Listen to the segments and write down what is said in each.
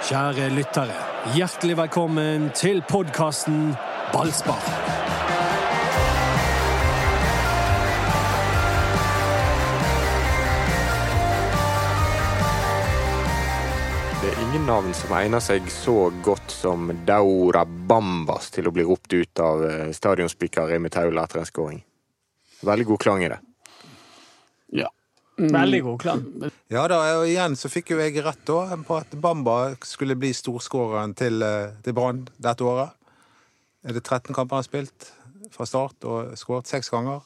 Kjære lyttere, hjertelig velkommen til podkasten Ballspar. Det er ingen navn som egner seg så godt som Daura Bambas til å bli ropt ut av eh, stadionspiker Remi Taula etter en skåring. Veldig god klang i det. Ja. Veldig god klang. Ja da, og igjen så fikk jo jeg rett da på at Bamba skulle bli storskåreren til, eh, til Brann dette året. Er det 13 kamper han har spilt fra start og skåret seks ganger?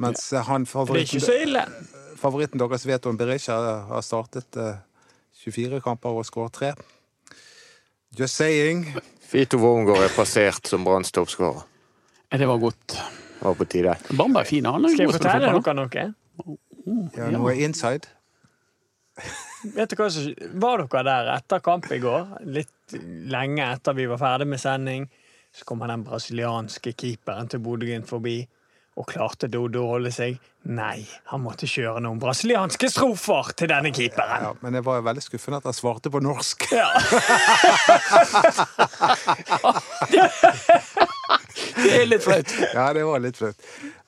Mens han Det er ikke så favoritten, ille. favoritten deres Veton Berisha har startet eh, 24 kamper og skåret tre. Just saying. Fito Wormgård er passert som Branns toppskårer. Det var godt. Det var på tide. Bamba er fin, han er Skal jeg fortelle dere noe? Ja, noe inside. Vet du hva Var dere der etter kamp i går? Litt lenge etter vi var ferdig med sending. Så kommer den brasilianske keeperen til Bodø-Glimt forbi. Og klarte Dodo å holde seg? Nei, han måtte kjøre noen brasilianske strofer til denne keeperen. Ja, men jeg var jo veldig skuffende at han svarte på norsk. Ja. Det er litt flaut. Ja, det var litt flaut.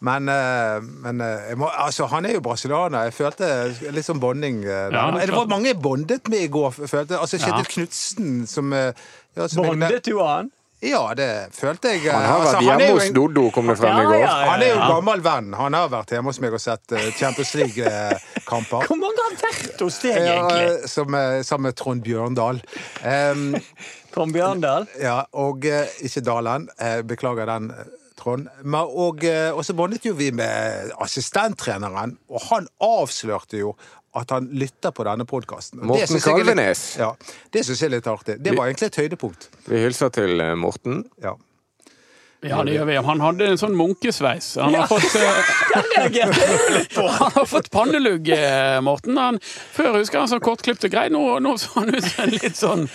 Men, eh, men eh, jeg må, altså, han er jo brasilianer. Jeg følte litt sånn bonding. eh. Ja, det var mange jeg bondet med i går. følte. Altså, Kjetil Ja. Knutsen som ja, som Bondet du han? Ja, det følte jeg. Han har altså, vært er hjemme hos en- Doddo, kom det frem i går. Han er jo gammel venn. Han har vært hjemme hos meg og sett Champions League-kamper. Hvor mange har vært hos deg, egentlig? Ja, som, sammen med Trond Bjørndal. Um, Trond Bjørndal? Ja, og ikke Dalen. Beklager den, Trond. Men, og, eh, og så bondet jo vi med assistenttreneren, og han avslørte jo at han lytter på denne podkasten. Morten Kalvenes. Ja, det syns jeg er litt artig. Det var egentlig et høydepunkt. Vi hilser til eh, Morten. Ja. Ja, det gjør vi. Han hadde en sånn munkesveis. Han har fått, eh, han har fått pannelugg, Morten. Han, før husker han sånn kortklipte grei. Nå, nå så han ut som en litt sånn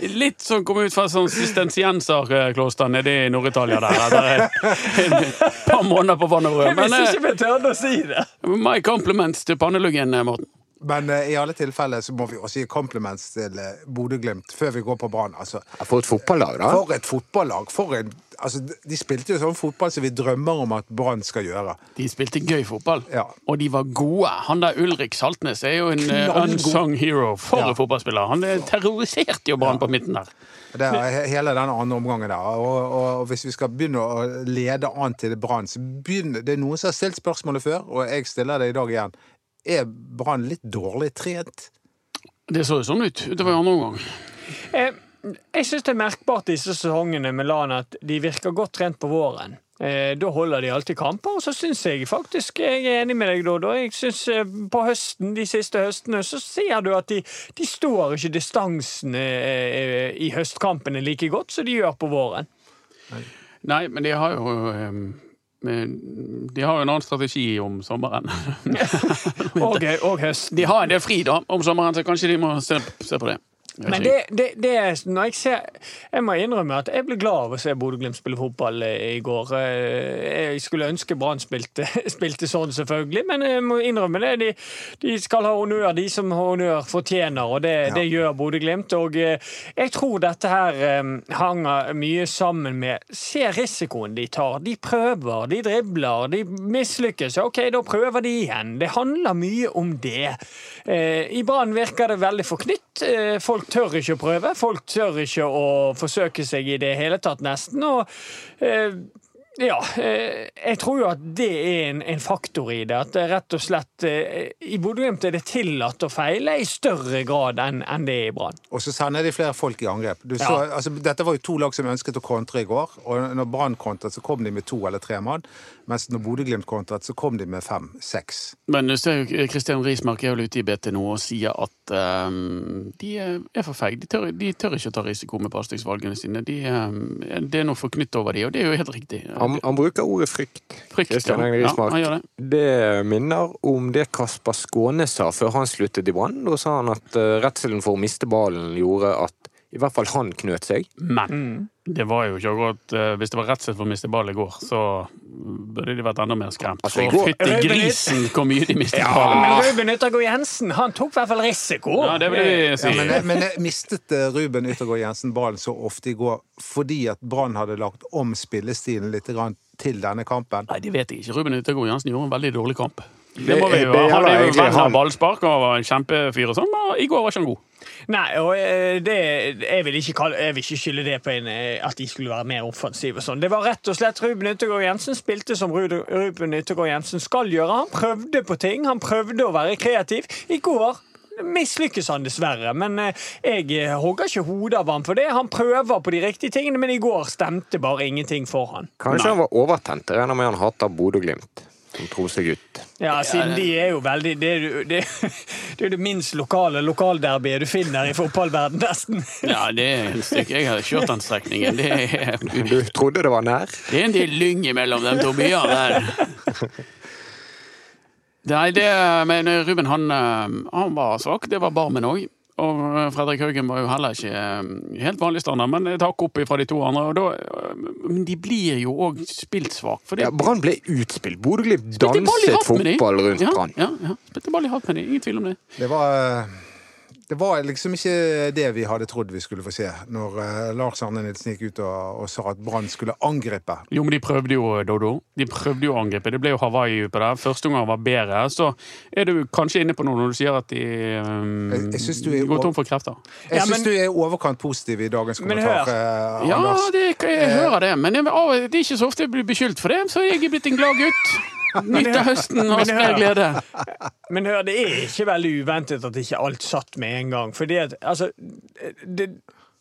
Litt som kom ut fra sånn sistensienserkloster nede i Nord-Italia der. Etter et, par måneder på vann og brød. Jeg Men visste eh, ikke vi tørde å si det. my compliments til panneluggen, eh, Morten. Men uh, i alle tilfeller så må vi også gi compliments til uh, Bodø-Glimt før vi går på Brann. Altså, For et fotballag, da. for et fotballag! For en, altså, de spilte jo sånn fotball som vi drømmer om at Brann skal gjøre. De spilte gøy fotball, Ja. og de var gode. Han der Ulrik Saltnes er jo en Knallgod. unsung hero. For Ja. fotballspiller. Han eh, terroriserte jo Brann på midten der. Det er hele den andre omgangen der. Og, og, og hvis vi skal begynne å lede an til Brann, så begynner Det er noen som har stilt spørsmålet før, og jeg stiller det i dag igjen. Er Brann litt dårlig trent? Det så jo sånn ut utover i andre omgang. Eh, Jeg syns det er merkbart disse sesongene med LAN at de virker godt trent på våren. Eh, Da holder de alltid kamper, og så syns jeg faktisk Jeg er enig med deg, Dodo. Jeg synes eh, På høsten, de siste høstene så ser du at de, de står ikke distansen eh, i høstkampene like godt som de gjør på våren. Nei, men de har jo De har jo en annen strategi om sommeren. Og, og høsten. De har en del fri da om sommeren, så kanskje de må se, se på det. Men det, det, det når jeg ser Jeg må innrømme at jeg ble glad av å se Bodø-Glimt spille fotball eh, i går. Eh, Jeg skulle ønske Brann spilte, spilte sånn, selvfølgelig, men jeg må innrømme det. De, de skal ha honnør, de som honnør fortjener, og det, det gjør Bodø-Glimt. Og eh, jeg tror dette her hanger mye sammen med Se risikoen de tar. De prøver, de dribler, de mislykkes. OK, da prøver de igjen. Det handler mye om det. I Brann virker det veldig forknytt. Eh, Folk tør ikke å prøve. Folk tør ikke å forsøke seg i det hele tatt, nesten. Og eh, ja, eh, jeg tror jo at det er en, en faktor i det. At det rett og slett I Bodø-Glimt er det tillatt å feile i større grad enn en det er i Brann. Og så sender de flere folk i angrep. Du så, Ja. altså, dette var jo to lag som ønsket å kontre i går. Og når Brann kontret, så kom de med to eller tre mann. Mens når Bodø-Glimt kontret, så kom de med fem-seks. Men du ser jo Kristian Rismark er jo ute i BT nå og sier at um, de er for feige. De, de tør ikke å ta risiko med pasningsvalgene sine. De, um, det er noe forknytt over de, og det er jo helt riktig. Han, han bruker ordet frykt. Frykt, Kristian ja. Rismark. Ja, det. det minner om det Kasper Skåne sa før han sluttet i Brann. Da sa han at redselen for å miste ballen gjorde at i hvert fall han knøt seg. Men Det var jo ikke akkurat eh, Hvis det var redsel for å miste ball i går, så burde de vært enda mer skremt. Altså, For fytti grisen hvor mye de mistet ballen. Men Ruben Yttergård Jensen han tok i hvert fall risiko. Ja, det vil jeg si. Ja, men, jeg- men jeg mistet eh, Ruben Yttergård Jensen ballen så ofte i går fordi at Brann hadde lagt om spillestilen litt til denne kampen? Nei, det vet jeg ikke. Ruben Yttergård Jensen gjorde en veldig dårlig kamp. Det må vi jo. ha. Han er jo venn av ballspark og var en kjempefyr og sånn, men i går var ikke han god. Nei, og eh, det, jeg, vil ikke kalle, jeg vil ikke skylde det på en, eh, at de skulle være mer offensive. og Sånn. Det var rett og slett Ruben Yttergård Jensen spilte som Ruben Yttergård Jensen skal gjøre. Han prøvde på ting, han prøvde å være kreativ. I går mislykkes han dessverre, men eh, jeg hogger ikke hodet av ham for det. Han prøver på de riktige tingene, men i går stemte bare ingenting for han. Kanskje han var overtent. Regner med han hater Bodø-Glimt som Tromsø-gutt. Ja, siden de er jo veldig Det er jo det, det, det minst lokale lokalderbyet du finner i fotballverden, nesten. Ja, det er et stykke. Jeg hadde kjørt den strekningen. Det er, Du trodde det var nær? det er en del lyng mellom de to byene der. Nei, det Men Ruben, han, eh, han var svak. Det var Barmen òg. Og eh, Fredrik Haugen var jo heller ikke eh, helt vanlig standard, men et hakk opp fra de to andre. Og da, eh, men de blir jo òg spilt svak. Fordi... Ja, Brann ble utspilt. Bodø-Glimt danset fotball rundt Brann. Ja, ja. Spilte ball i hatt med dem, ingen tvil om det. Det var, det var liksom ikke det vi hadde trodd vi skulle få se, når eh, Lars Arne Nilsen gikk ut og, og sa at Brann skulle angripe. Jo, men de prøvde jo, Dodo. De prøvde jo å angripe. Det ble jo Hawaii på der. Første omgang var bedre. Så er du kanskje inne på noe når du sier at de um, Jeg- jeg synes du er- går tom for krefter. Jeg Ja, syns du er overkant positiv i dagens kommentar, eh, Ja, Anders. det, jeg hører det, men jeg, å, det er ikke så ofte jeg blir beskyldt for det, så jeg er blitt en glad gutt. Nyter høsten og spre glede. Men hør, det er ikke veldig uventet at ikke alt satt med en gang. Fordi at, altså, det,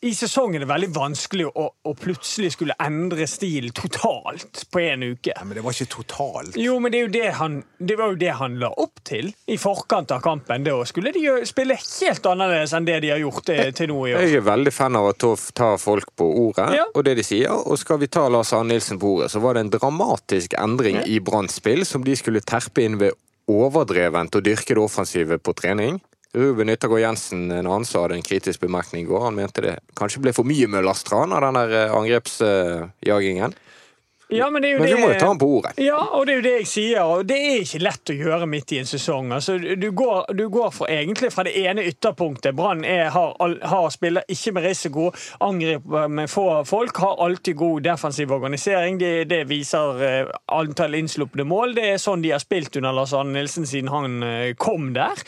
I sesongen er det veldig vanskelig å, å plutselig skulle endre stil totalt på en uke. Ja, men det var ikke totalt. Jo, men det, er jo det, han, det var jo det han la opp til i forkant av kampen. Da skulle de jo spille helt annerledes enn det de har gjort det til nå i år. Jeg er veldig fan av å ta- folk på ordet Ja. og det de sier. Og skal vi ta Lars Arne Nilsen på ordet, så var det en dramatisk endring i Brann som de skulle terpe inn ved overdrevent å dyrke det offensive på trening. Ruben Yttergård Jensen en annen som hadde en kritisk bemerkning i går. Han mente det kanskje ble for mye Møllerstrand av den der angrepsjagingen? angrepsjagingen. Ja, men Men vi må jo ta ham på ordet. Ja, og det er jo det jeg sier. Og det er ikke lett å gjøre midt i en sesong. Altså, du, går, du går for, egentlig fra det ene ytterpunktet. Brann har, har spiller ikke med risiko, angriper med få folk, har alltid god defensiv organisering. Det, det viser eh, antall innslupne mål. Det er sånn de har spilt under Lars Arne Nilsen siden han eh, kom der.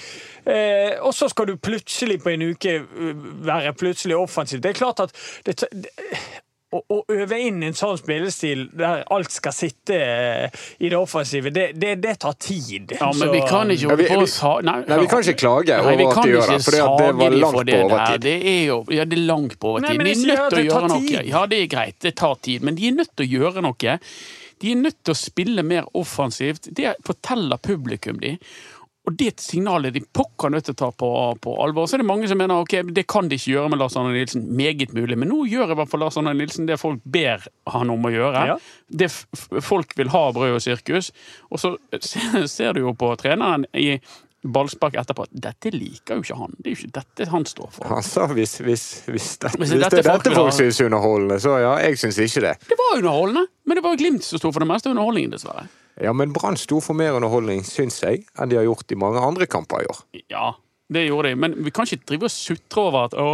Eh, og så skal du plutselig på en uke eh, være plutselig offensiv. Det er klart at det, å, å øve inn en sånn spillestil der alt skal sitte eh, i det offensive, det, det, det tar tid. Ja, men Så- vi kan ikke holde på å sa... Nei, vi kan ikke klage Nei, over at de gjør det, for det var langt på overtid. Det er jo ja, det er langt på overtid. Nei, de er nødt til å gjøre noe. tid. Ja, det er greit, det tar tid, men de er nødt til å gjøre noe. De er nødt til å spille mer offensivt. Det forteller publikum de. Og det signalet de pokker nødt til å ta på, på alvor. Så er det mange som mener ok, det kan de ikke gjøre med Lars Arne Nilsen. Meget mulig. Men nå gjør i hvert fall Lars Arne Nilsen det folk ber han om å gjøre. Ja. Det folk vil ha brød og sirkus. Og så ser, du jo på treneren i ballspark etterpå dette liker jo ikke han. Det er jo ikke dette han står for. Altså, hvis, hvis, hvis, det, Hvis dette det folk dette vil folk syns er underholdende, så ja, jeg syns ikke det. Det var underholdende, men det var Glimt som sto for det meste av underholdningen, dessverre. Ja, men Brann sto for mer underholdning, syns jeg, enn de har gjort i mange andre kamper i år. Ja, det gjorde de, men vi kan ikke drive og sutre over at å,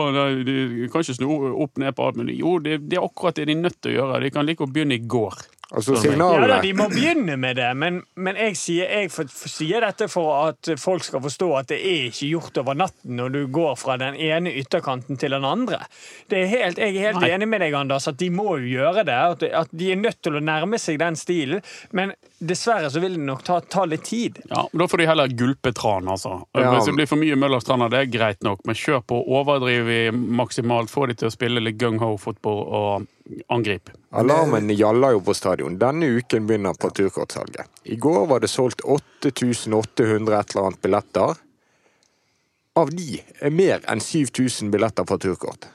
de kan ikke snu opp ned på alt mulig. Jo, det, det er akkurat det de er nødt til å gjøre. De kan like å begynne i går. Altså Spør. Ja, da, De må begynne med det, men, men jeg, sier, jeg for, for, sier dette for at folk skal forstå at det er ikke gjort over natten når du går fra den ene ytterkanten til den andre. Det er helt, jeg er helt Nei. enig med deg, Anders, at de må jo gjøre det. At, at de er nødt til å nærme seg den stilen. Men dessverre så vil det nok ta, ta litt tid. Ja, men Da får de heller gulpe tran, altså. Ja. Hvis det blir for mye Møllerstrand, det er greit nok, men kjør på, overdriv maksimalt, få de til å spille litt gung-ho-fotball og angrip. Alarmen gjaller jo på stadion. Denne uken begynner på turkortsalget. I går var det solgt 8800 et eller annet billetter. Av de er mer enn 7000 billetter parturkort.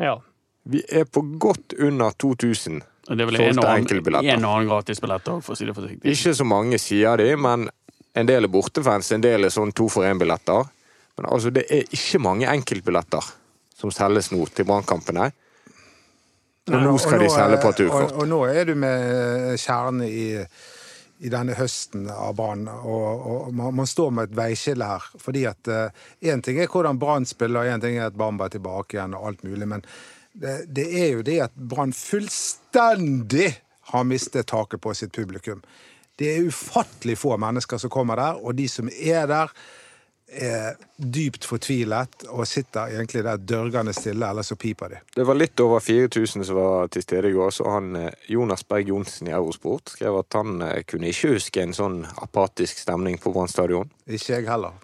Ja. Vi er på godt under 2000 Det er vel en solgte og annen, enkeltbilletter. en og annen gratisbillett òg, for å si det forsiktig. Ikke så mange sier de, men en del er bortefans, en del er sånn to for én-billetter. Men altså, det er ikke mange enkeltbilletter som selges nå til brannkampene. Og nå skal de selge Og, parturkort. og nå er du med kjernen i, i denne høsten av Brann, og, og man, man står med et veiskille her. Fordi at én ting er hvordan Brann spiller, og én ting er at Bamba er tilbake igjen, og alt mulig. Men det, det er jo det at Brann fullstendig har mistet taket på sitt publikum. Det er ufattelig få mennesker som kommer der, og de som er der, er dypt fortvilet og sitter egentlig der dørgende stille, eller så piper de. Det var litt over 4000 som var til stede i går, så han eh, Jonas Berg Johnsen i Eurosport skrev at han eh, kunne ikke huske en sånn apatisk stemning på Brann stadion. Ikke jeg heller.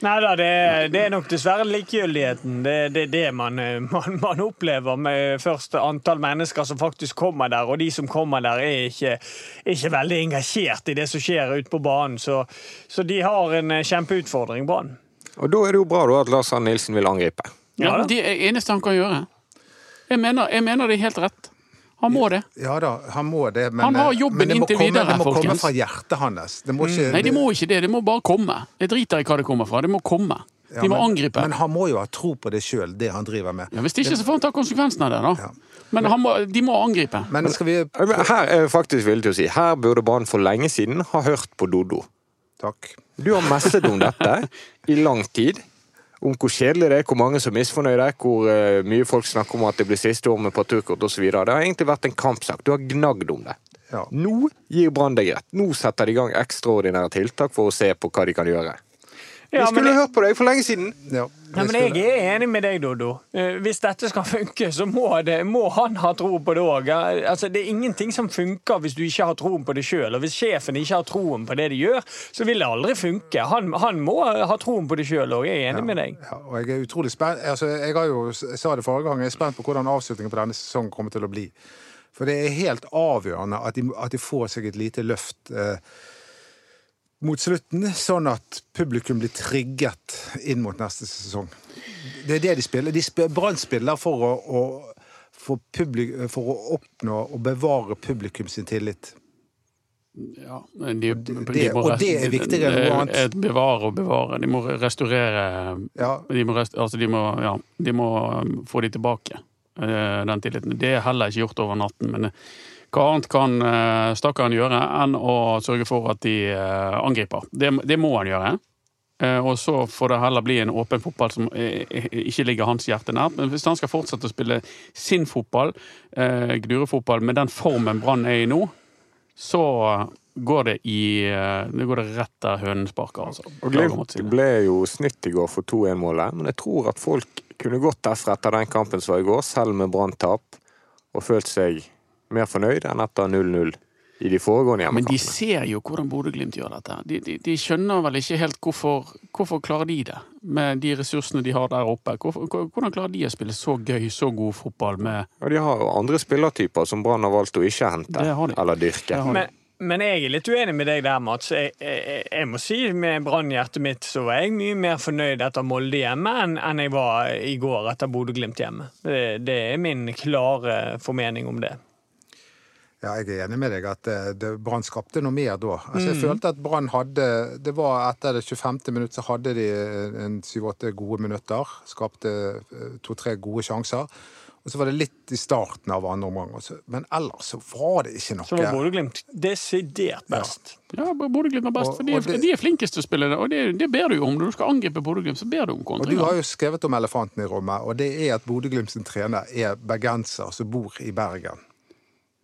Nei da, det, det er nok dessverre likegyldigheten. Det er det, det man, eh, man, man opplever med først antall mennesker som faktisk kommer der, og de som kommer der, er ikke, ikke veldig engasjert i det som skjer ute på banen. Så, så de har en eh, kjempeutfordring, Brann. Og da er det jo bra da at Lars Arne Nilsen vil angripe. Ja, Ja. Det er eneste han kan gjøre. Jeg mener, jeg mener det er helt rett. Han må det. Ja da, han må det, men, Han har jobben men det må inntil komme, videre, det må komme folkens. fra hjertet hans. Det må ikke, Nei, de må ikke det. Det må bare komme. Jeg driter i hva det kommer fra. Det må komme. Ja, De må men- angripe. Men han må jo ha tro på det sjøl, det han driver med. Ja, hvis ikke, så får han ta konsekvensen av det, da. Ja. Men han må, de må angripe. Men skal vi Eh, Her er jeg faktisk villig til å si her burde Brann for lenge siden ha hørt på Dodo. Takk. Du har messet om dette i lang tid. Om hvor kjedelig det er, hvor mange som er misfornøyde, hvor eh, mye folk snakker om at det blir siste år med parturkort osv. Det har egentlig vært en kampsak. Du har gnagd om det. Ja. Nå gir Brann deg rett. Nå setter de i gang ekstraordinære tiltak for å se på hva de kan gjøre. Ja, Vi skulle jeg- hørt på deg for lenge siden! Ja, Ja, men jeg er enig med deg, Doddo. Eh, Hvis dette skal funke, så må, det, må han ha tro på det òg. Altså, det er ingenting som funker hvis du ikke har troen på det sjøl. Og hvis sjefen ikke har troen på det de gjør, så vil det aldri funke. Han, han må ha troen på det sjøl òg. Jeg er enig med deg. Ja, og jeg er utrolig spent. Altså, jeg, har jo, jeg sa det forrige gang, jeg er spent på hvordan avslutningen på denne sesongen kommer til å bli. For det er helt avgjørende at de, at de får seg et lite løft eh, mot slutten, sånn at publikum blir trigget inn mot neste sesong. Det er det de spiller. De spiller Brann spiller for å, å for, publik, for å oppnå og bevare publikum sin tillit. Ja, de, de, må, og det er viktigere enn noe annet. Et bevare og bevare. De må restaurere Ja, De må, rest, altså de må, ja, de må um, få de tilbake, eh, den tilliten. Det er heller ikke gjort over natten. Men eh, hva annet kan eh, stakkaren gjøre enn å sørge for at de eh, angriper? Det, det må han gjøre. Eh, Og så får det heller bli en åpen fotball som ikke ligger hans hjerte nært. Men hvis han skal fortsette å spille sin fotball, Gdure-fotball, med den formen Brann er i nå, så går det i Det går det rett der hønen sparker, altså. Og Glimt ble jo snytt i går for 2-1-målet, men jeg tror at folk kunne gått derfra etter den kampen som var i går, selv med Brann-tap, og følt seg mer fornøyd enn etter 0-0 i de foregående Men de ser jo hvordan Bodø-Glimt gjør dette. De, de, de skjønner vel ikke helt hvorfor, hvorfor klarer de det, med de ressursene de har der oppe. Hvorfor, hvordan klarer de å spille så gøy, så god fotball med ja, de har jo andre spillertyper som Brann har valgt å ikke hente eller dyrke. Men, men jeg er litt uenig med deg der, Mats. Jeg, jeg, jeg må si med Brann-hjertet mitt så var jeg mye mer fornøyd etter Molde hjemme enn, enn jeg var i går etter Bodø-Glimt hjemme. Det, det er min klare formening om det. Ja, jeg er enig med deg at eh, Brann skapte noe mer da. Altså, jeg følte at Brann hadde Det var etter det 25. minutt så hadde de en 7-8 gode minutter. Skapte eh, to-tre gode sjanser. Og så var det litt i starten av andre omgang. også. Men ellers så var det ikke noe Så var Bodø-Glimt desidert best. Ja, Bodø-Glimt er best. Og- For de, er, det- de er flinkest til å spille det, og det, det ber du jo om. Når du skal angripe Bodø-Glimt, så ber du om Og du har jo skrevet om elefanten i rommet, og det er at Bodø-Glimt sin trener er bergenser som bor i Bergen.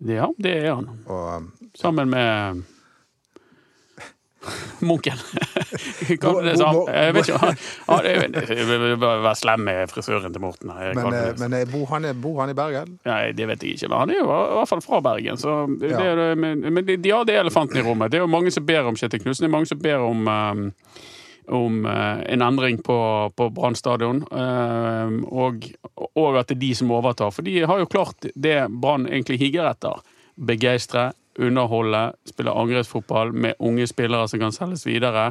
Ja, det er han. Og Sammen med Munken. Kaller det samme. Jeg vet ikke. Jeg vil bare være slem med frisøren til Morten. Men, eh, men eh, bor, han, bor han i Bergen? Nei, det vet jeg ikke. Men han er jo i hvert fall fra Bergen. Så det, Ja. det- men, men ja, det er elefanten i rommet. Det er jo mange som ber om Kjetil Knutsen. Det er mange som ber om, um, om eh, en endring på, på Brann stadion. Um, og, og at det er de som overtar. For de har jo klart det Brann egentlig higer etter. Begeistre, underholde, spille angrepsfotball med unge spillere som kan selges videre.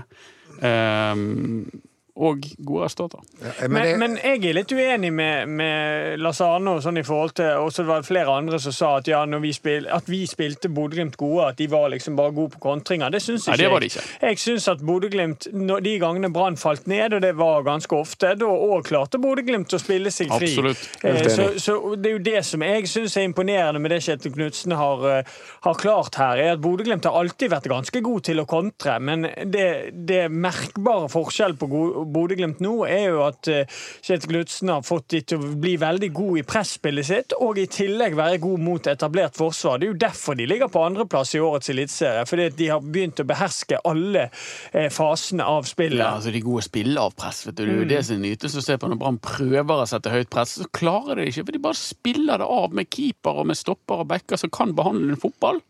Og gode resultater. Ja, Men, det- men jeg er litt uenig med, med Lars Arne og sånn i forhold til Og så var det flere andre som sa at, ja, når vi, spil, at vi spilte Bodø-Glimt gode, at de var liksom bare gode på kontringer. Det syns Nei, ikke det var de jeg. ikke. Jeg syns at Bodø-Glimt, de gangene Brann falt ned, og det var ganske ofte, da òg klarte Bodø-Glimt å spille seg fri. Absolutt. Eh, Så, så det er jo det som jeg syns er imponerende med det Kjetil Knutsen har, eh, har klart her, er at Bodø-Glimt har alltid vært ganske god til å kontre, men det, det merkbare forskjell på go- Bodø-Glimt nå er jo at eh, Kjetil Knutsen har fått de til å bli veldig god i presspillet sitt, og i tillegg være god mot etablert forsvar. Det er jo derfor de ligger på andreplass i årets eliteserie, fordi de har begynt å beherske alle eh, fasene av spillet. Ja, altså De gode spiller av press. vet du. Det er jo det som nytes å se på når Brann prøver å sette høyt press. Så klarer de det ikke, for de bare spiller det av med keeper og med stopper og backer som kan behandle en fotball.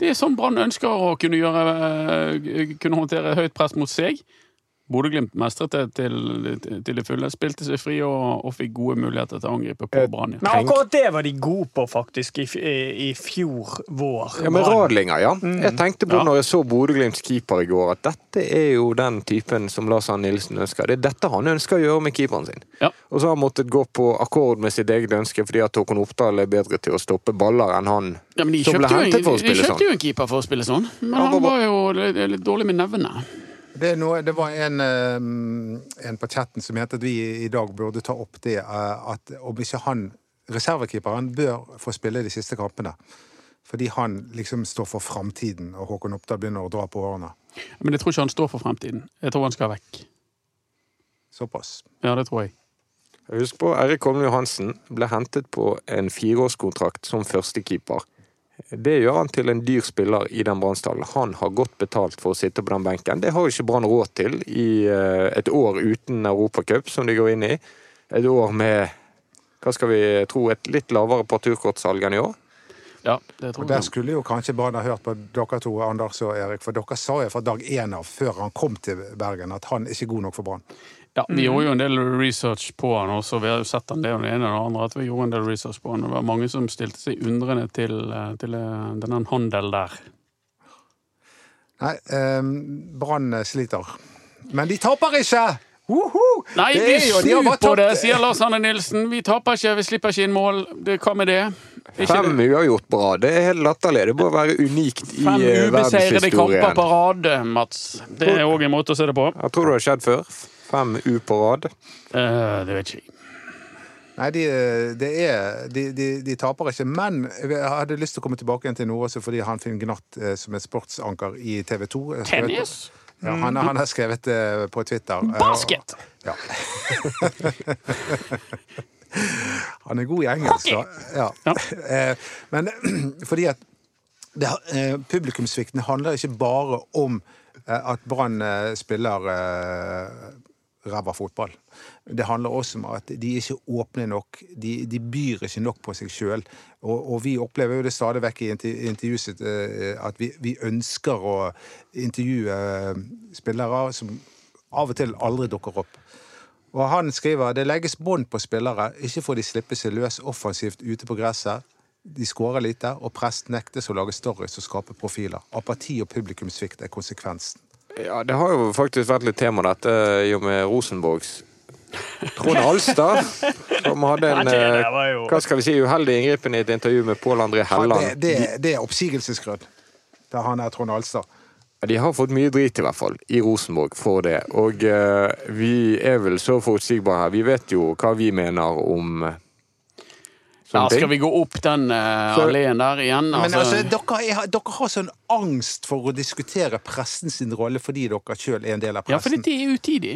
Det er sånn Brann ønsker å kunne, gjøre, eh, kunne håndtere høyt press mot seg. Bodø-Glimt mestret det til, til det fulle. Spilte seg fri og, og fikk gode muligheter til å angripe på Brann. Men akkurat det var de gode på, faktisk, i, i, i fjor vår. Ja, Med Radlinger, ja. Jeg tenkte på Ja. når jeg så Bodø-Glimts keeper i går, at dette er jo den typen som Lars Arne Nilsen ønsker. Det er dette han ønsker å gjøre med keeperen sin. Ja. Og så har han måttet gå på akkord med sitt eget ønske fordi at Håkon Oppdal er bedre til å stoppe baller enn han Ja, som ble hentet for å en, de kjøpte sånn. jo en keeper for å spille sånn, men Ja, han var jo litt, litt dårlig med nevene. Det, er noe, det var en, eh, en på chatten som mente at vi i dag burde ta opp det eh, at om ikke han, reservekeeperen, bør få spille de siste kampene. Fordi han liksom står for framtiden, og Håkon Oppdal begynner å dra på årene. Men jeg tror ikke han står for fremtiden. Jeg tror han skal vekk. Såpass. Ja, det tror jeg. Husk på, Erik Holm Johansen ble hentet på en fireårskontrakt som førstekeeper. Det gjør han til en dyr spiller i den Brannstallen. Han har godt betalt for å sitte på den benken. Det har ikke Brann råd til i eh, et år uten Europacup, som de går inn i. Et år med, hva skal vi tro, et litt lavere parturkortsalg enn i år. Ja, det tror Og Der skulle jo kanskje Brann ha hørt på dere to, Anders og Erik, for dere sa jo fra dag én av, før han kom til Bergen, at han ikke er god nok for Brann. Ja, vi gjorde jo en del research på han også. Vi har jo sett han det og det ene og det andre. At vi gjorde en del research på han. Det var mange som stilte seg undrende til, eh, til eh, denne handelen der. Nei, eh, Brann sliter. Men de taper ikke! Woho! Nei, Det vi snur de på det, sier Lars Arne Nilsen. Vi taper ikke, vi slipper ikke inn mål. Det, hva med det? Fem uavgjort bra. Det er helt latterlig. Det må være unikt i Fem eh, ubeseirede kamper verdenshistorien. på rad, Mats. Det er òg en måte å se det på. Jeg tror det har skjedd før. Fem U på rad. Uh, det vet ikke jeg. Nei, de, de, er, de, de, de taper ikke. Men jeg hadde lyst til å komme tilbake igjen til noe også fordi han Finn Gnatt eh, som er sportsanker i TV 2 Tennis? Ja, han, han har skrevet det på Twitter. Eh, Basket! Ja. Han er god i engelsk, da. Ja. Ja. Eh, Men fordi at det, eh, publikumssvikten handler ikke bare om eh, at Brann eh, spiller eh, ræva fotball. Det handler også om at de ikke åpne nok. De, de byr ikke nok på seg sjøl. Og, og vi opplever jo det stadig vekk i intervju- intervjuet eh, at vi, vi ønsker å intervjue eh, spillere som av og til aldri dukker opp. Og han skriver det legges bånd på spillere, ikke får de slippe seg løs offensivt ute på gresset. De skårer lite, og prest nektes å lage stories og skape profiler. Apati og publikumssvikt er konsekvensen. Ja, det har jo faktisk vært litt tema dette i og med Rosenborgs Trond Alstad, som hadde en Ja, det eh, hva skal vi si, uheldig inngripen i et intervju med Pål André Han, det, Helland. det, det er oppsigelsesgrunn. Det er han er Trond Alstad. De har fått mye drit, i hvert fall, i Rosenborg for det. Og eh, vi er vel så forutsigbare her. Vi vet jo hva vi mener om eh, Ja, skal vi gå opp den uh, Så- alleen der igjen? Men altså, Altså, dere, er, dere har sånn angst for å diskutere pressen sin rolle fordi dere sjøl er en del av pressen. ja, fordi det er utidig.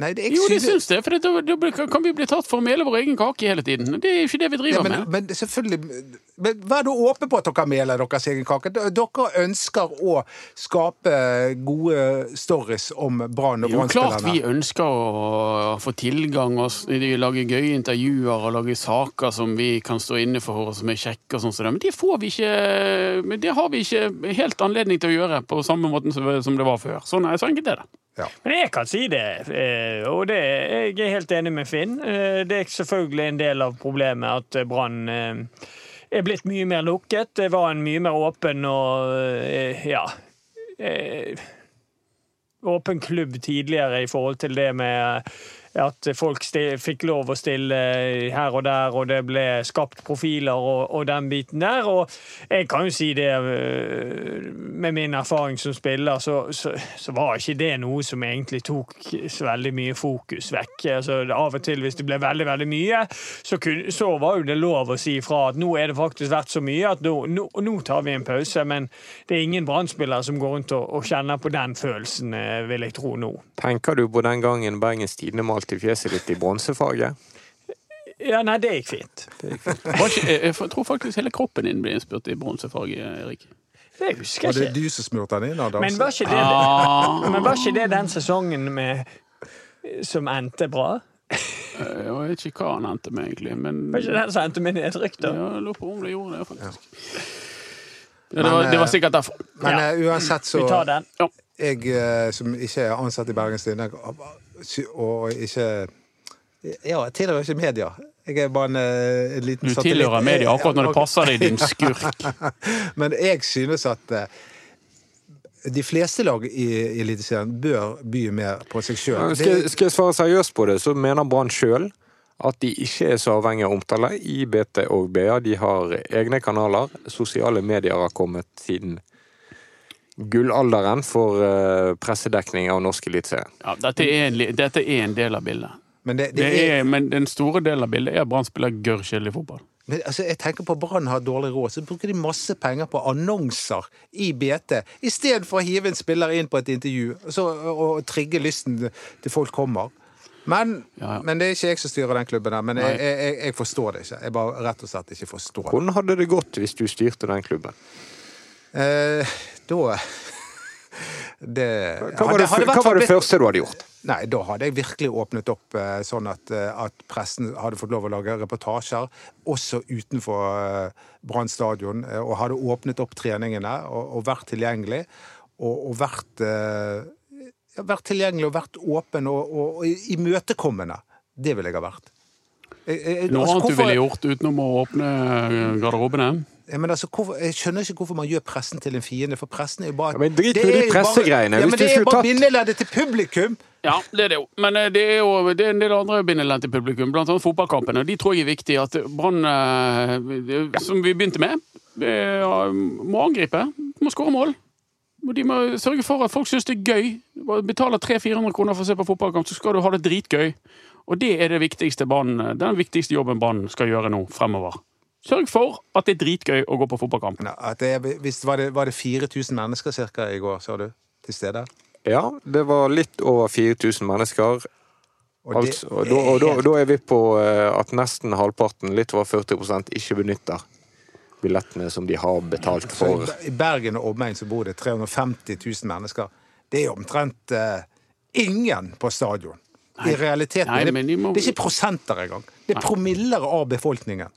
Nei, det, Jo, det synes- syns det, For da, kan vi bli tatt for å mele vår egen kake hele tiden. Det er jo ikke det vi Ja, driver men, med. men selvfølgelig men Vær da åpen på at dere meler deres egen kake. Dere ønsker å skape gode stories om Brann og Jo, klart vi ønsker å få tilgang og lage gøye intervjuer og lage saker som vi kan stå inne for og som er kjekke og sånn som det. Men det får vi ikke det har vi ikke helt anledning til å gjøre på samme måte som det var før. Sånn er så enkelt er det. Men jeg kan si det, eh, og det, jeg er helt enig med Finn. Eh, Det er selvfølgelig en del av problemet at eh, Brann er blitt mye mer lukket. Det var en mye mer åpen og ja åpen klubb tidligere i forhold til det med at folk fikk lov å stille her og der, og det ble skapt profiler og, og den biten der. Og jeg kan jo si det, øh, med min erfaring som spiller, så, så, så var ikke det noe som egentlig tok så veldig mye fokus vekk. Altså, av og til, hvis det ble veldig, veldig mye, så, kun, så var jo det lov å si ifra at nå er det faktisk vært så mye at nå, nå, nå tar vi en pause. Men det er ingen brannspillere som går rundt og, og kjenner på den følelsen, eh, vil jeg tro nå. Tenker du på den gangen Bergens Tidende malte fjeset ditt i bronsefarge? Ja, nei, det gikk fint. Det gikk jeg, jeg tror faktisk hele kroppen din ble innspurt i bronsefarge, Erik. Det husker Var det jeg ikke. du som smurte den inn? Adam? Men var ikke det, Ah, men var ikke det den sesongen med, som endte bra? jeg vet ikke hva han endte med, egentlig. Men Var ikke den som endte med nedrykk, ja, da? jeg lurer på om det gjorde det, faktisk. Ja, det, Men, var, det var eh, sikkert derfor. Men Ja. eh, uansett så Vi tar den. Jeg eh, som ikke er ansatt i Bergens Tidende, og ikke Ja, jeg tilhører ikke media. Jeg er bare en, eh, en liten Du satellitt. tilhører media akkurat når det passer deg, din skurk. Men jeg synes at eh, de fleste lag i i Eliteserien bør by mer på seg sjøl. Skal, skal jeg svare seriøst på det, så mener Brann sjøl at de ikke er så avhengig av omtale i BT og BA. De har egne kanaler. Sosiale medier har kommet siden gullalderen for eh, pressedekning av norsk eliteserie. Ja, dette, dette er en del av bildet. Men, det, Det det er, er, men den store delen av bildet er at Brann spiller gørr kjedelig fotball. men altså, jeg tenker på Brann har dårlig råd, så bruker de masse penger på annonser i BT istedenfor å hive en spiller inn på et intervju så, og, og trigge lysten til folk kommer. Men, Ja, ja. men det er ikke jeg som styrer den klubben der. Men jeg, jeg, jeg, jeg forstår det ikke. Jeg bare rett og slett ikke forstår det. Hvordan hadde det gått hvis du styrte den klubben? Eh, da det, Hva var det, hadde hva var det første du hadde gjort? Nei, da hadde jeg virkelig åpnet opp eh, sånn at, eh, at pressen hadde fått lov å lage reportasjer, også utenfor eh, Brann stadion, og hadde åpnet opp treningene og, og vært tilgjengelig. Og, og vært, ja, vært tilgjengelig og vært åpen og, og, og imøtekommende. Det ville jeg ha vært. Jeg, jeg, Noe altså, annet du ville gjort utenom å åpne garderobene? Ja, men altså, hvorfor, jeg skjønner ikke hvorfor man gjør pressen til en fiende, for pressen er jo bare Ja, men drit nå i de pressegreiene. Ja, men det er bare tatt- bindeleddet til publikum! Ja, det er det jo. Men eh, det er jo det er en del andre bindeledd til publikum, blant annet fotballkampene. De tror jeg er viktig. At Brann, eh, som vi begynte med, eh, må angripe. Må skåre mål. Og de må sørge for at folk syns det er gøy. Betaler 300-400 kroner for å se på fotballkamp, så skal du ha det dritgøy. Og det er det viktigste banen, den viktigste jobben Brann skal gjøre nå fremover. Sørg for at det er dritgøy å gå på fotballkamp. Ja, At det, er- hvis var, det, var det 4000 mennesker cirka i går, sa du? Til stede? Ja, det var litt over 4000 mennesker. Og Altså, og, da, og da, da er vi på eh, at nesten halvparten, litt over 40% ikke benytter billettene som de har betalt for. i- I Bergen og omegn så bor det 350 000 mennesker. Det er omtrent uh, ingen på stadion. I realiteten Nei, er det, de må- det er ikke prosenter engang. Det er promiller av befolkningen.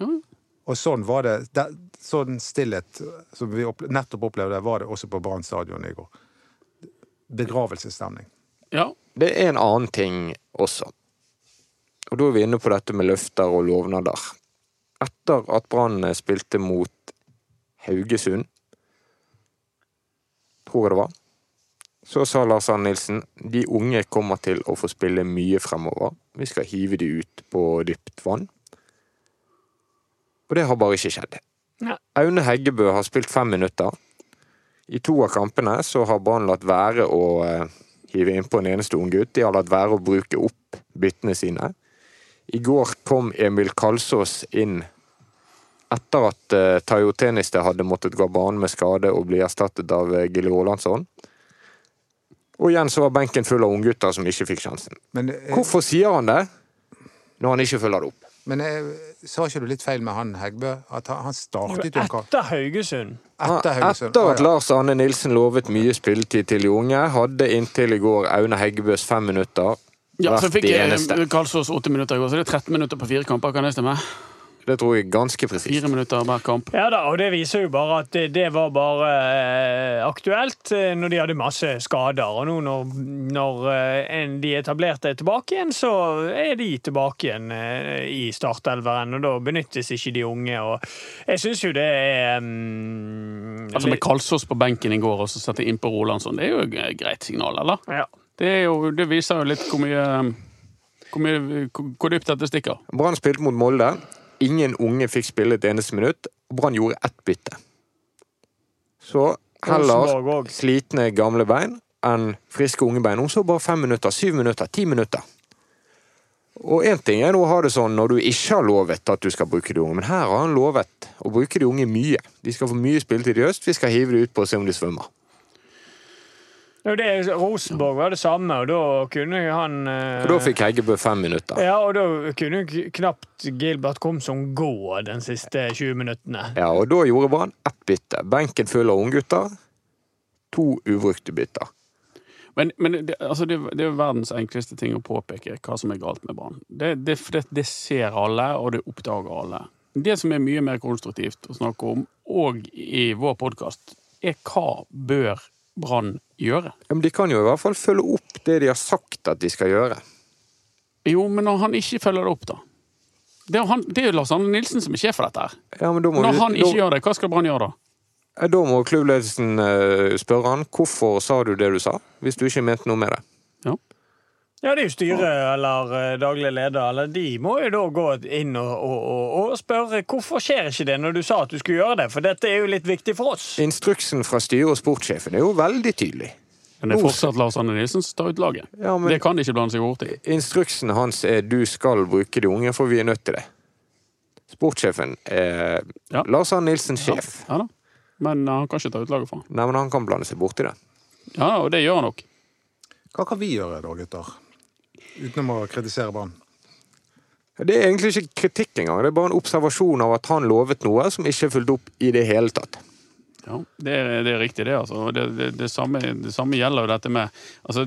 Ja. Og sånn var det. Der, sånn stillhet som vi opple nettopp opplevde, var det også på Brann stadion i går. Begravelsesstemning. Ja. Det er en annen ting også. Og da er vi inne på dette med løfter og lovnader. Etter at Brann spilte mot Haugesund, tror jeg det var, så sa Lars Arne Nilsen de unge kommer til å få spille mye fremover. Vi skal hive de ut på dypt vann. Og det har bare ikke skjedd. Ja. Aune Heggebø har spilt fem minutter. I to av kampene så har Brann latt være å eh, hive innpå en eneste unggutt. De har latt være å bruke opp byttene sine. I går kom Emil Kalsås inn etter at uh, Tayo Teniste hadde måttet gå banen med skade og bli erstattet av uh, Gilly Rolandsson. Og igjen så var benken full av unggutter som ikke fikk sjansen. Men, uh, Hvorfor sier han det når han ikke følger det opp? Men jeg, sa ikke du litt feil med han Heggbø? At han, han startet jo en kamp Etter Haugesund. etter Haugesund. Etter at. Lars Arne Nilsen lovet mye spilletid til de unge, hadde inntil i går Aune Heggebøs fem minutter Ja, så vært fikk. Karlsås 80 minutter i går, så det er 13 minutter på fire kamper. Kan det stemme? Det tror jeg ganske presist. Fire minutter hver kamp. Ja da, og det viser jo bare at det, det var bare eh, aktuelt eh, når de hadde masse skader. Og nå når, når eh, en, de etablerte er tilbake igjen, så er de tilbake igjen eh, i startelveren. Og da benyttes ikke de unge. Og jeg syns jo det er um, Altså Med Kalsås på benken i går og så sette inn på Rolandsson, det er jo et greit signal, eller? ja. Det, er jo, det viser jo litt hvor mye hvor, mye, hvor dypt dette stikker. Brann spilte mot Molde. Ingen unge fikk spille et eneste minutt. og Brann gjorde ett bytte. Så heller slitne gamle bein enn friske unge bein. Hun så bare fem minutter, syv minutter, ti minutter. Og én ting er å ha det sånn når du ikke har lovet at du skal bruke de unge, men her har han lovet å bruke de unge mye. De skal få mye spilletid i høst, vi skal hive de ut på og se om de svømmer. Det, Rosenborg var det samme, og da kunne han eh, Og da fikk Heggebø fem minutter. Ja, og da kunne knapt Gilbert Komsom gå de siste 20 minuttene. Ja, og da gjorde Brann ett bytte. Benken full av unggutter. To ubrukte bytter. Men, men det, altså det, det er verdens enkleste ting å påpeke hva som er galt med Brann. Det, det, det, det ser alle, og det oppdager alle. Det som er mye mer konstruktivt å snakke om, og i vår podkast, er hva bør Brann gjøre? Ja, men de kan jo i hvert fall følge opp det de har sagt at de skal gjøre. Jo, men når han ikke følger det opp, da? Det er, han, det er jo Lars Arne Nilsen som er sjef for dette. her. Ja, Når vi- han ikke da, gjør det, hva skal Brann gjøre da? Da må klubbledelsen eh, spørre han hvorfor sa du det du sa, hvis du ikke mente noe med det. Ja, det er jo styret eller eh, daglig leder, eller de må jo da gå inn og, og, og, og spørre hvorfor skjer ikke det når du sa at du skulle gjøre det, for dette er jo litt viktig for oss. Instruksen fra styret og sportssjefen er jo veldig tydelig. Men det er fortsatt Lars Anne Nilsen som tar ut laget. Ja, men Det kan de ikke blande seg bort i. Instruksen hans er du skal bruke de unge, for vi er nødt til det. Sportssjefen er Ja. Lars Anne Nilsen sjef. Ja da. Men uh, han kan ikke ta ut laget for ham. Nei, men han kan blande seg borti det. Ja, og det gjør han nok. Hva kan vi gjøre da, gutter? Utenom å kritisere Brann. Det er egentlig ikke kritikk engang, det er bare en observasjon av at han lovet noe som ikke er fulgt opp i det hele tatt. Ja, det er, det er riktig, det. altså. Det, det, det, samme, det samme gjelder jo dette med altså,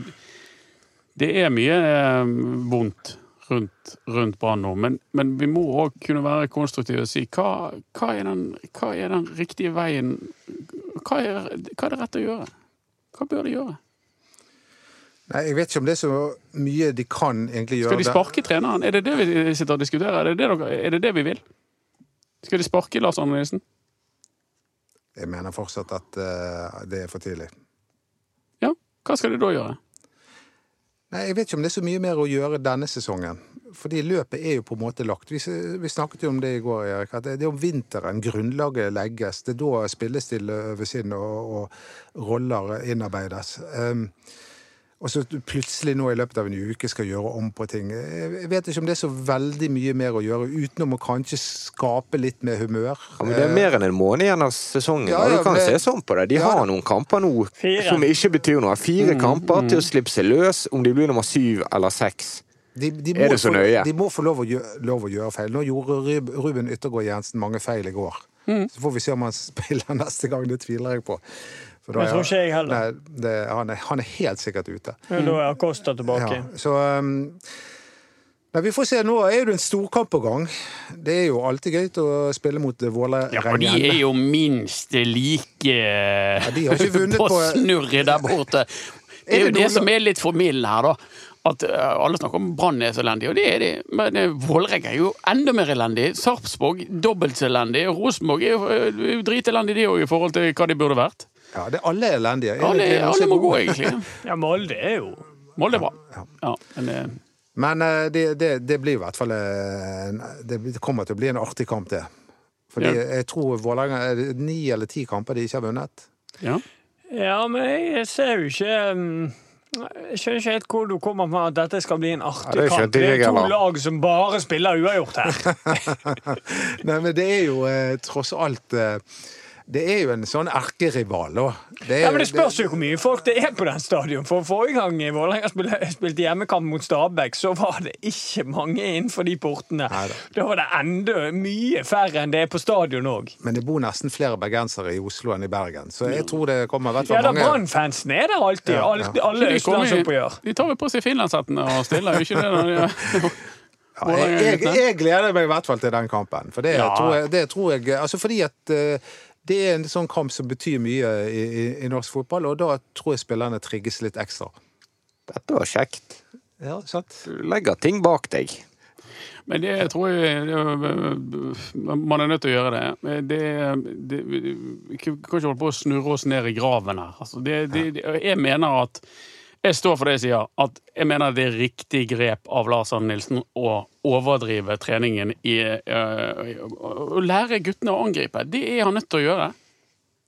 Det er mye eh, vondt rundt, rundt Brann nå, men, men vi må òg kunne være konstruktive og si hva, hva, er den, hva er den riktige veien hva er, hva er det rett å gjøre? Hva bør de gjøre? Nei, Jeg vet ikke om det er så mye de kan egentlig gjøre. Skal de sparke treneren? Er det det vi sitter og diskuterer? Er det det, dere, er det, det vi vil? Skal de sparke Lars Arne Nilsen? Jeg mener fortsatt at uh, det er for tidlig. Ja. Hva skal de da gjøre? Nei, Jeg vet ikke om det er så mye mer å gjøre denne sesongen. Fordi løpet er jo på en måte lagt. Vi, vi snakket jo om det i går, Erik. At det det er om vinteren grunnlaget legges. Det er da spillestille øves inn og, og roller innarbeides. Um, og så plutselig nå i løpet av en uke skal gjøre om på ting. Jeg vet ikke om det er så veldig mye mer å gjøre, utenom å kanskje skape litt mer humør. Ja, men det er mer enn en måned igjen av sesongen, Ja, og ja, du kan det- se sånn på det. De Ja, har noen kamper nå Fire. som ikke betyr noe. Fire kamper til å slippe seg løs, om de blir nummer syv eller seks. De, de Er det så få. De må få lov å, gjøre, lov å gjøre feil. Nå gjorde Ruben Yttergård Jensen mange feil i går. Mm. Så får vi se om han spiller neste gang. Det tviler jeg på. For da Det tror ikke jeg heller. Nei, det, han, er, han er helt sikkert ute. Men da er Acosta tilbake. Ja, så um, Nei, Vi får se. Nå er det en storkamp på gang. Det er jo alltid gøy å spille mot Vålerenga. Ja, for de er jo minst like vunnet på snurret der borte. Det er jo det som er litt formildende her, da. At eh, alle snakker om Brann er så elendig, og det er de. Men uh, Vålerenga er jo enda mer elendig. Sarpsborg dobbelt så elendig. Rosenborg er jo, eh, er jo dritelendig, de òg, i forhold til hva de burde vært. Ja, det er alle elendige. Alle, Er det alle er må gå, egentlig. Ja, Molde er jo Molde er bra. Ja, men eh, Men eh, det, det, det blir i hvert fall eh, Det kommer til å bli en artig kamp, det. Fordi Ja. jeg tror Vålerenga er det ni eller ti kamper de ikke har vunnet. ja. Ja, men jeg ser jo ikke um, Jeg skjønner ikke helt hvor du kommer med at dette skal bli en Ja, artig det kamp. Det er to lag som bare spiller uavgjort her. Nei, men det er jo eh, tross alt eh, Det er jo en sånn erkerival, da. Det er Ja, men Det spørs jo hvor mye folk det er på den stadion. For Forrige gang Vålerenga spilte, spilte hjemmekamp mot Stabæk, så var det ikke mange innenfor de portene. Neida. Da var det enda mye færre enn det er på stadion òg. Men det bor nesten flere bergensere i Oslo enn i Bergen, så jeg tror det kommer i hvert Ja, fall da mange Brann-fansen er der alltid. Ja, ja. Alle østlandsoppgjør. De tar vel på seg finlandshettene og stiller, jo ikke det? Når de, Ja, jeg, jeg, jeg gleder meg i hvert fall til den kampen. For det, Ja. tror, jeg, det tror jeg Altså fordi at eh, det er en sånn kamp som betyr mye i, i, i norsk fotball, og da tror jeg spillerne trigges litt ekstra. Dette var kjekt. Ja, sant? Du legger ting bak deg. Men det tror jeg det- Man er nødt til å gjøre det. det, det vi kan ikke holde på å snurre oss ned i graven her. Altså, det, det, det- jeg mener at Jeg står for det jeg sier. At jeg mener det er riktig grep av Lars Arne Nilsen å overdrive treningen i Å lære guttene å angripe. Det er han nødt til å gjøre.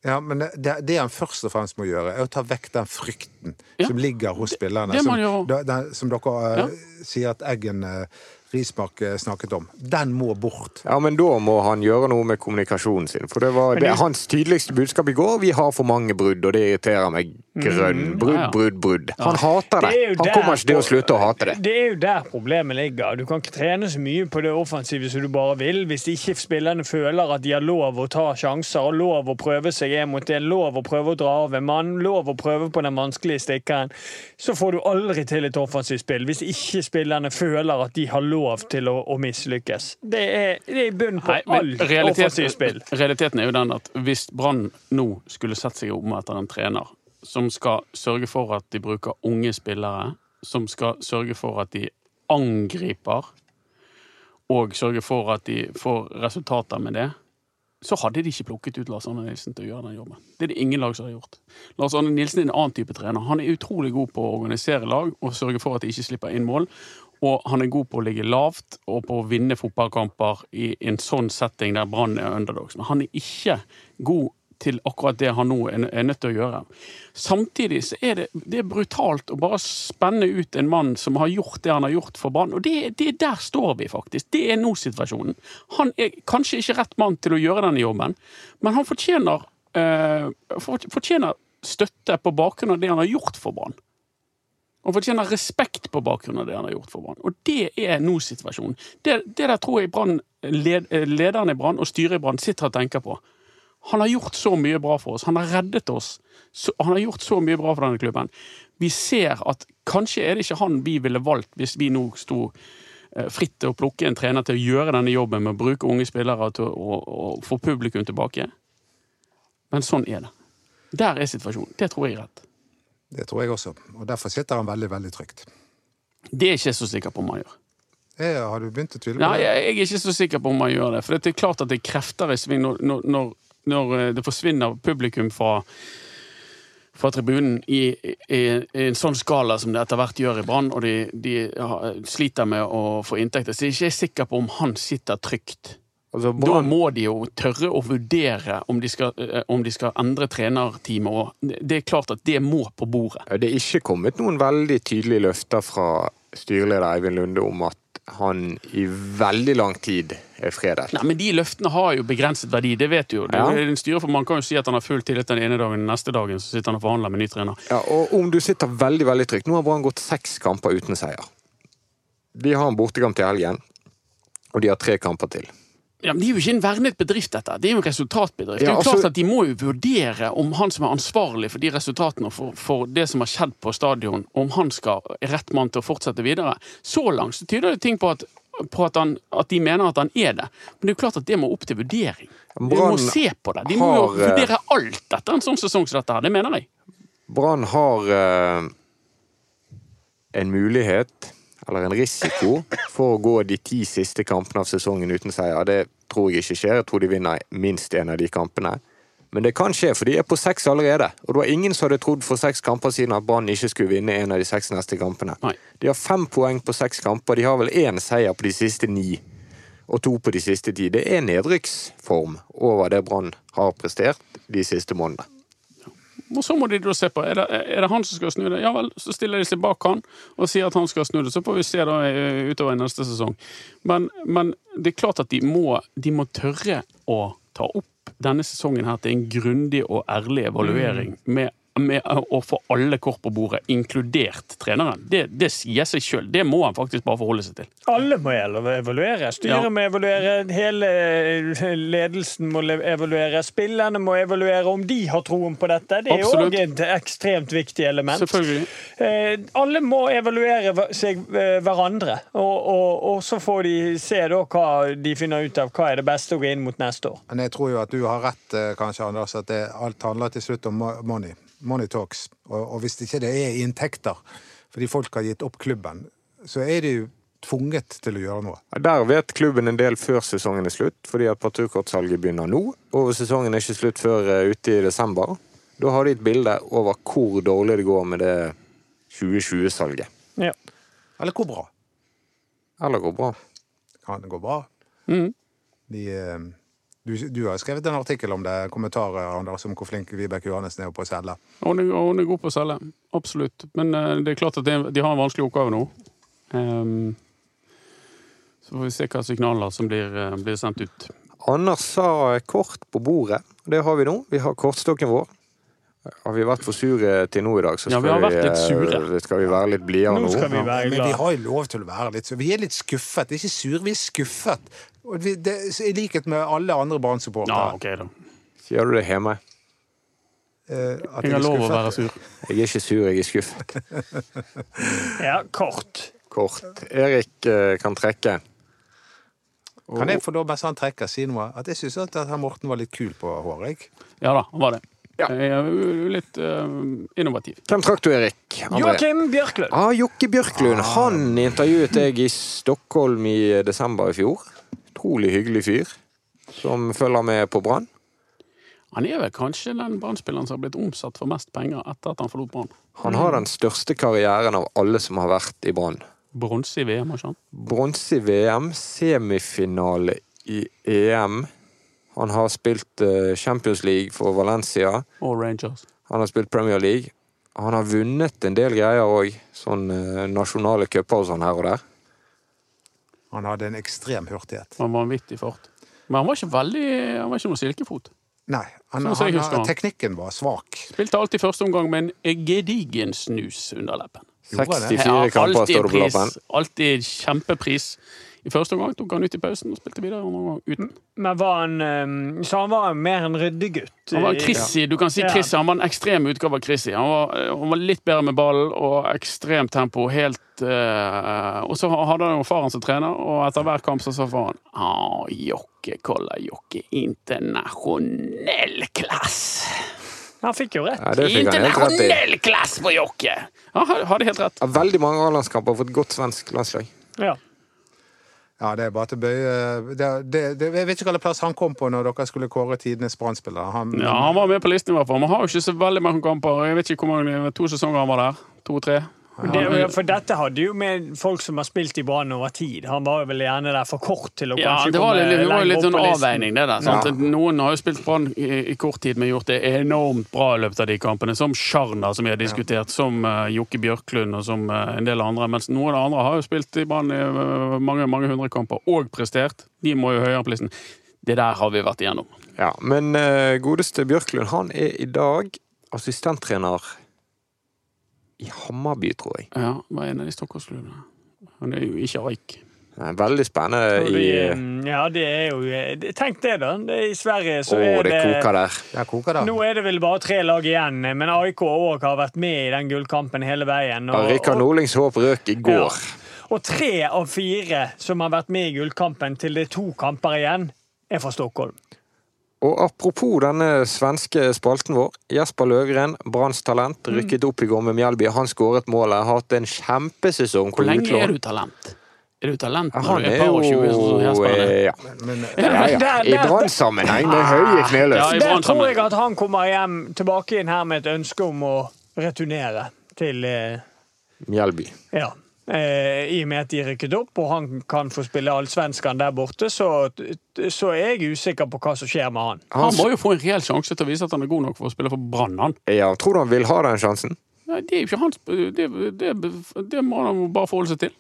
Ja, men det, det han først og fremst må gjøre, er å ta vekk den frykten Ja. som ligger hos spillerne. det som, den, som dere eh, Ja. sier at Eggen eh, Rismark eh, snakket om. Den må bort. Ja, men da må han gjøre noe med kommunikasjonen sin. For det var det- hans tydeligste budskap i går. Vi har for mange brudd, og det irriterer meg grønn. Brudd, Ja, ja. brudd, brudd. Han hater det. Det Han kommer ikke til å slutte å hate det. Det er jo der problemet ligger. Du kan ikke trene så mye på det offensive som du bare vil, hvis ikke spillerne føler at de har lov å ta sjanser, og lov å prøve seg en mot en, lov å prøve å dra av en mann, lov å prøve på den vanskelige stikkeren. Så får du aldri til et offensivt spill hvis ikke spillerne føler at de har lov til å, å mislykkes. Det er, det er bunnen på alt realiteten, offensivt spill. realiteten er jo den at hvis Brann nå skulle sett seg om etter en trener som skal sørge for at de bruker unge spillere, som skal sørge for at de angriper, og sørge for at de får resultater med det, så hadde de ikke plukket ut Lars Arne Nilsen til å gjøre den jobben. Det er det ingen lag som har gjort. Lars Arne Nilsen er en annen type trener. Han er utrolig god på å organisere lag og sørge for at de ikke slipper inn mål. Og han er god på å ligge lavt og på å vinne fotballkamper i en sånn setting der Brann er underdogs. Men han er ikke god til akkurat det han nå er nødt til å gjøre. Samtidig så er det, det er brutalt å bare spenne ut en mann som har gjort det han har gjort for barn. Og det, det der står vi faktisk. Det er nå situasjonen. Han er kanskje ikke rett mann til å gjøre denne jobben, men han fortjener, eh, fortjener støtte på bakgrunn av det han har gjort for barn. Han fortjener respekt på bakgrunn av det han har gjort for Brann. Og det er nå situasjonen. Det, det der tror jeg brand, led, lederen i Brann og styret i Brann sitter og tenker på. Han har gjort så mye bra for oss. Han har reddet oss. Så, han har gjort så mye bra for denne klubben. Vi ser at kanskje er det ikke han vi ville valgt hvis vi nå sto eh, fritt til å plukke en trener til å gjøre denne jobben med å bruke unge spillere til å, å få publikum tilbake. Men sånn er det. Der er situasjonen. Det tror jeg er rett. Det tror jeg også. Og derfor sitter han veldig, veldig trygt. Det er jeg ikke så sikker på om han gjør. Eh, har du begynt å tvile på det? Nei, jeg er ikke så sikker på om han gjør det. For det er klart at det er krefter i sving når, når, når, når eh, det forsvinner publikum fra, fra tribunen i, i, i en sånn skala som det etter hvert gjør i Brann, og de, de sliter med å få inntekter. Så jeg er ikke sikker på om han sitter trygt. Altså, Da må de jo tørre å vurdere om de skal, eh, om de skal endre trenerteamet. òg. det er klart at det må på bordet. det er ikke kommet noen veldig tydelige løfter fra styreleder Eivind Lunde om at han i veldig lang tid fredet. Nei, men De løftene har jo begrenset verdi, det vet du jo. Det Ja. en styre, for Man kan jo si at han har full tillit den ene dagen, neste dagen så sitter han og forhandler med ny trener. Ja, og om du sitter veldig, veldig trygt Nå har Brann gått seks kamper uten seier. De har en bortekamp til helgen, og de har tre kamper til. Ja, men Det er jo ikke en vernet bedrift, dette. Det er jo en resultatbedrift. det er jo altså- klart at De må jo vurdere om han som er ansvarlig for de resultatene og for, for det som har skjedd på stadion, om han skal rett mann til å fortsette videre. Så langt så tyder det ting på at, på at, han, at de mener at han er det. Men det er jo klart at det må opp til vurdering. De må se på det. De må har, eh, vurdere alt etter en sånn sesong som dette her. Det mener jeg. Brann har eh, en mulighet, eller en risiko, for å gå de ti siste kampene av sesongen uten seier. Det tror jeg ikke skjer. Jeg tror de vinner minst en av de kampene. Men det kan skje, for de er på seks allerede. Og det var ingen som hadde trodd for seks kamper siden at Brann ikke skulle vinne en av de seks neste kampene. Nei. De har fem poeng på seks kamper. De har vel én seier på de siste ni. Og to på de siste ti. Det er nedrykksform over det Brann har prestert de siste månedene. Og så må de da se på, er det, er det han som skal snu det? Ja vel, så stiller de seg bak han og sier at han skal snu det. Så får vi se da eh, utover neste sesong. Men, men det er klart at de må, de må tørre å ta opp denne sesongen her til en grundig og ærlig evaluering med med å få alle kort på bordet, inkludert treneren, det, det sier seg sjøl. Det må han faktisk bare forholde seg til. Alle må evaluere. Styret Ja. må evaluere, hele ledelsen må evaluere, spillerne må evaluere om de har troen på dette. Det er òg et ekstremt viktig element. Selvfølgelig. Eh, alle må evaluere seg eh, hverandre, og, og, og så får de se da hva de finner ut av hva er det beste å gå inn mot neste år. Men jeg tror jo at du har rett, eh, kanskje, Anders, at det, alt handler til slutt om money. Money talks. Og, og hvis ikke det er inntekter, fordi folk har gitt opp klubben, så er de jo tvunget til å gjøre noe. Der vet klubben en del før sesongen er slutt, fordi at parturkortsalget begynner nå. Og sesongen er ikke slutt før eh, ute i desember. Da har de et bilde over hvor dårlig det går med det 2020-salget. Ja. Eller hvor bra. Eller går bra. Kan det gå bra? Mm. De, eh, du, du har skrevet en artikkel om det, kommentarer, Anders, om hvor flink Vibeke Johannessen er på å selge. Hun er, hun er god på å selge, absolutt. Men uh, det er klart at det, de har en vanskelig oppgave nå. Um, så får vi se hva signaler som blir, uh, blir sendt ut. Anders sa kort på bordet. Det har vi nå. Vi har kortstokken vår. Har vi vært for sure til nå i dag, så Ja, skal, vi har vært litt sure. eh, skal vi være litt blidere Nå nå. skal vi være Men vi har jo lov til å være litt så Vi er litt skuffet. Ikke sur, vi er skuffet. Og vi, det, I likhet med alle andre Ja, Brann-supportere. ok da. Sier du det hjemme? eh, at Jeg har er lov å skuffet. være sur. Jeg er ikke sur, jeg er skuffet. Ja, kort. Kort. Erik eh, kan trekke. Kan jeg få lov, mens han trekker, si noe? At jeg syns at han Morten var litt kul på håret. jeg. Ja da, han var det. Ja. Jeg er jo litt eh, innovativ. Hvem trakk du, Erik? André? Joakim Bjørklund. Ah, Jokke Bjørklund. Han intervjuet jeg i Stockholm i desember i fjor. Utrolig hyggelig fyr. Som følger med på Brann. Han er vel kanskje den brannspilleren som har blitt omsatt for mest penger etter at han forlot Brann. Han har den største karrieren av alle som har vært i Brann. Bronse i VM, har ikke han? Bronse i VM, semifinale i EM. Han har spilt eh, Champions League for Valencia. Og Rangers. Han har spilt Premier League. Han har vunnet en del greier òg. Sånn eh, nasjonale cuper og sånn her og der. Han hadde en ekstrem hurtighet. Han var vanvittig fart. Men han var ikke veldig Han var ikke noe silkefot. Nei, han, Sånn han, han. teknikken var svak. Spilte alltid første omgang med en gedigen snus under leppen. Gjorde han det? 64 kamper står det på pris, lappen. alltid kjempepris. I første omgang tok han ut i pausen og spilte videre andre omgang uten. Men var han eh, Så han var mer en ryddegutt. Han var Chrissy, du kan si. Chrissy, han var en ekstrem utgave av Chrissy. Han var, han var litt bedre med ballen og ekstremt tempo. Helt uh, Og så hadde han jo faren som trener, og etter hver kamp så sa faren ah, Jokke, kolla Jokke, internasjonell klass. Han fikk jo rett. Ja. Internasjonell klass på Jokke! Han hadde helt rett. Veldig mange A-landskamper for et godt svensk landslag. Ja. Ja, det er bare til bøye Jeg vet ikke hvilken plass han kom på når dere skulle kåre tidenes Brann-spiller. Han, Ja, Han var med på listen, i hvert fall. Man har jo ikke så veldig mange kamper. Jeg vet ikke hvor mange, To sesonger han var der. To-tre. Det, for dette hadde jo med folk som har spilt i Brann over tid. Han var vel gjerne der for kort til å Ja, kanskje det var, komme litt, det var litt sånn på listen. avveining, det der. Sant? Noen har jo spilt Brann i, i kort tid, men gjort det enormt bra i løpet av de kampene. Som Sjarna, som vi har diskutert, som uh, Jokke Bjørklund og som uh, en del andre. Mens noen andre har jo spilt i Brann i uh, mange mange hundre kamper og prestert. De må jo høyere på listen. Det der har vi vært igjennom. Ja, Men godeste Bjørklund, han er i dag assistenttrener i Hammarby, tror jeg. Ja, var en av de Stockholmsklubbene. Han er jo ikke Aik. Det Veldig spennende Og i Å, eh, ja, det er jo Tenk det, da. Det, I Sverige så det er det koker der. Det koker der. Nå er det vel bare tre lag igjen, men AIK òg har vært med i den gullkampen hele veien. Ja, Rikard Nordlings håp røk i går. og tre av fire som har vært med i gullkampen til det er to kamper igjen, er fra Stockholm. Og apropos denne svenske spalten vår. Jesper Løgren, Branns talent, Mm. rykket opp i går med Mjelby. Han skåret målet. Har hatt en kjempesesong Hvor lenge utlån. er du talent? Er du talent Ja, når Han du er er par og tjue? eh, ja. Ja, ja. I Brann-sammenheng med høye kneløft. Ja, Der tror jeg at han kommer hjem tilbake inn her med et ønske om å returnere til eh, Mjelby. Ja. Eh, I og med at de rykket opp, og han kan få spille allsvenskan der borte, så, så er jeg usikker på hva som skjer med han. Han må jo få en reell sjanse til å vise at han er god nok for å spille for Brann. han. Ja, tror du han vil ha den sjansen? Nei, det er jo ikke hans det, det, det må han jo bare forholde seg til.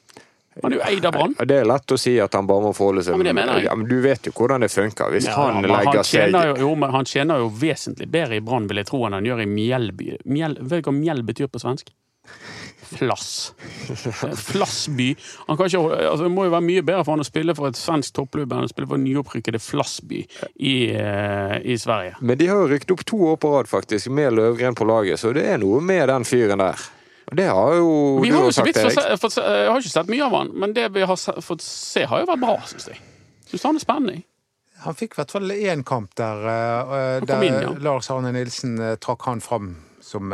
Han er jo eid av Brann. Det er lett å si at han bare må forholde seg Ja, men det mener jeg. Ja, men du vet jo hvordan det funker. Hvis Ja, han legger seg tjener jo, jo, men han tjener jo vesentlig bedre i Brann, vil jeg tro, enn han gjør i Mjellby. Mjell, vet du hva Mjell betyr på svensk? Flass. Flassby. Han kan ikke, altså, det må jo være mye bedre for han å spille for et svensk toppklubb enn å spille for nyopprykkede Flassby i, eh, i Sverige. Men de har jo rykket opp to år på rad, faktisk, med Løvgren på laget, så det er noe med den fyren der. Det har jo Vi du har jo sagt, Erik. jeg har ikke sett mye av han, men det vi har fått se, har jo vært bra, syns jeg. Syns han er spennende. Han fikk i hvert fall én kamp der, eh, der inn, ja. Lars Arne Nilsen eh, trakk han fram som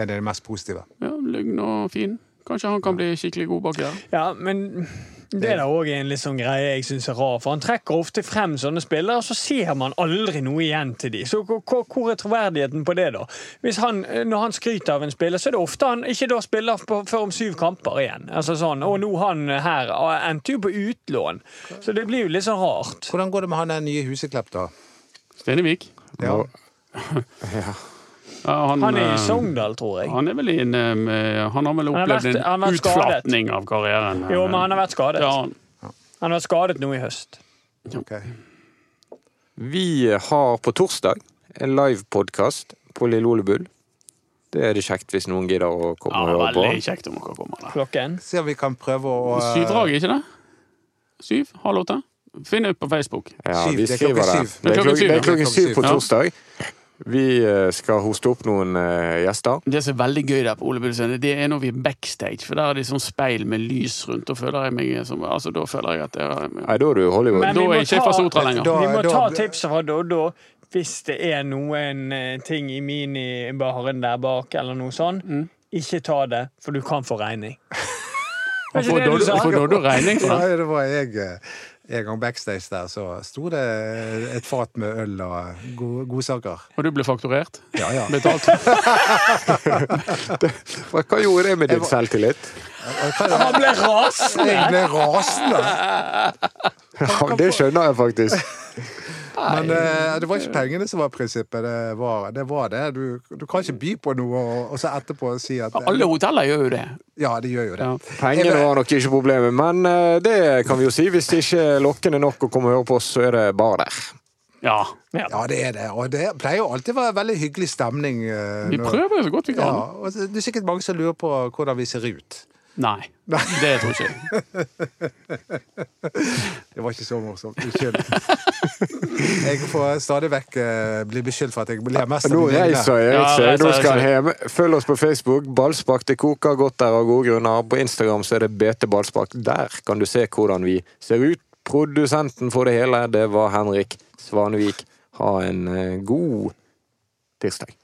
eh, er det mest positive. Ja, Lugn og fin. Kanskje han kan bli skikkelig god baki der. Ja, men det er da òg en litt sånn greie jeg syns er rar. For han trekker ofte frem sånne spillere, og så ser man aldri noe igjen til dem. Så hvor, er troverdigheten på det, da? Hvis han, Når han skryter av en spiller, så er det ofte han ikke da spiller på, før om syv kamper igjen. Altså sånn, Og nå han her endte jo på utlån, så det blir jo litt sånn rart. Hvordan går det med han den nye Huseklepp, da? Stenevik. Ja. Ja, han, Han er eh, i Sogndal, tror jeg. Han er vel i en eh, Han har vel opplevd vært- en skadet. utflatning av karrieren. Jo, men han har vært skadet. Ja, han- har vært skadet nå i høst. Okay. Vi har på torsdag en livepodkast på Lille Ole Bull. Det er det kjekt hvis noen gidder å komme ja, og høre på. veldig kjekt om dere kommer Da. Klokken. Se om vi kan prøve å eh, Syvdrag, ikke det? Syv? Halv åtte? Finn ut på Facebook. Ja, Syv, vi er skriver det. syv. Det er klokken, det er klokken syv på Ja. torsdag. Vi eh, skal hoste opp noen eh, gjester. Det som er veldig gøy der på Ole Bull Scene, det er når vi er backstage. For der er det sånn speil med lys rundt. Da føler jeg meg som Altså, da føler jeg at det er Nei, da er du Hollywood. Men Da vi er jeg ikke ta- fra Sotra lenger. Da- Vi må da- ta tipset fra Doddo hvis det er noen eh, ting i minibaren der bak, eller noe sånt. Mm. Ikke ta det, for du kan få regning. Hvorfor får du? Doddo- regning for det. Nei, det var jeg en gang backstage der, så sto det et fat med øl og go- godsaker. Og du ble fakturert? Ja, ja. Betalt? Hva, hva gjorde det med din selvtillit? Han ble rasende! Jeg ble rasende! Ja, det skjønner jeg faktisk. Men uh, det var ikke pengene som var prinsippet. Det var det. Var det. Du, du kan ikke by på noe og, og så etterpå si at Alle hoteller gjør jo det. Ja, de gjør jo det. Ja. Pengene var nok ikke problemet, men uh, det kan vi jo si. Hvis det ikke er lokkende nok å komme og høre på oss, så er det bare der. Ja. Ja, det er det. Og det pleier jo alltid å være veldig hyggelig stemning. Uh, Vi prøver jo så godt vi Ja, kan. og det er sikkert mange som lurer på hvordan vi ser ut. Nei, det tror jeg ikke. Det var ikke så morsomt. Unnskyld. Jeg får stadig vekk eh, bli beskyldt for at jeg ler mest Nå reiser Erik Ja, seg. Nå skal han reiser. hjem. Følg oss på Facebook. Ballspark. Det koker godt der av gode grunner. På Instagram så er det BT Ballspark. Der kan du se hvordan vi ser ut. Produsenten for det hele, det var Henrik Svanevik. Ha en eh, god tirsdag.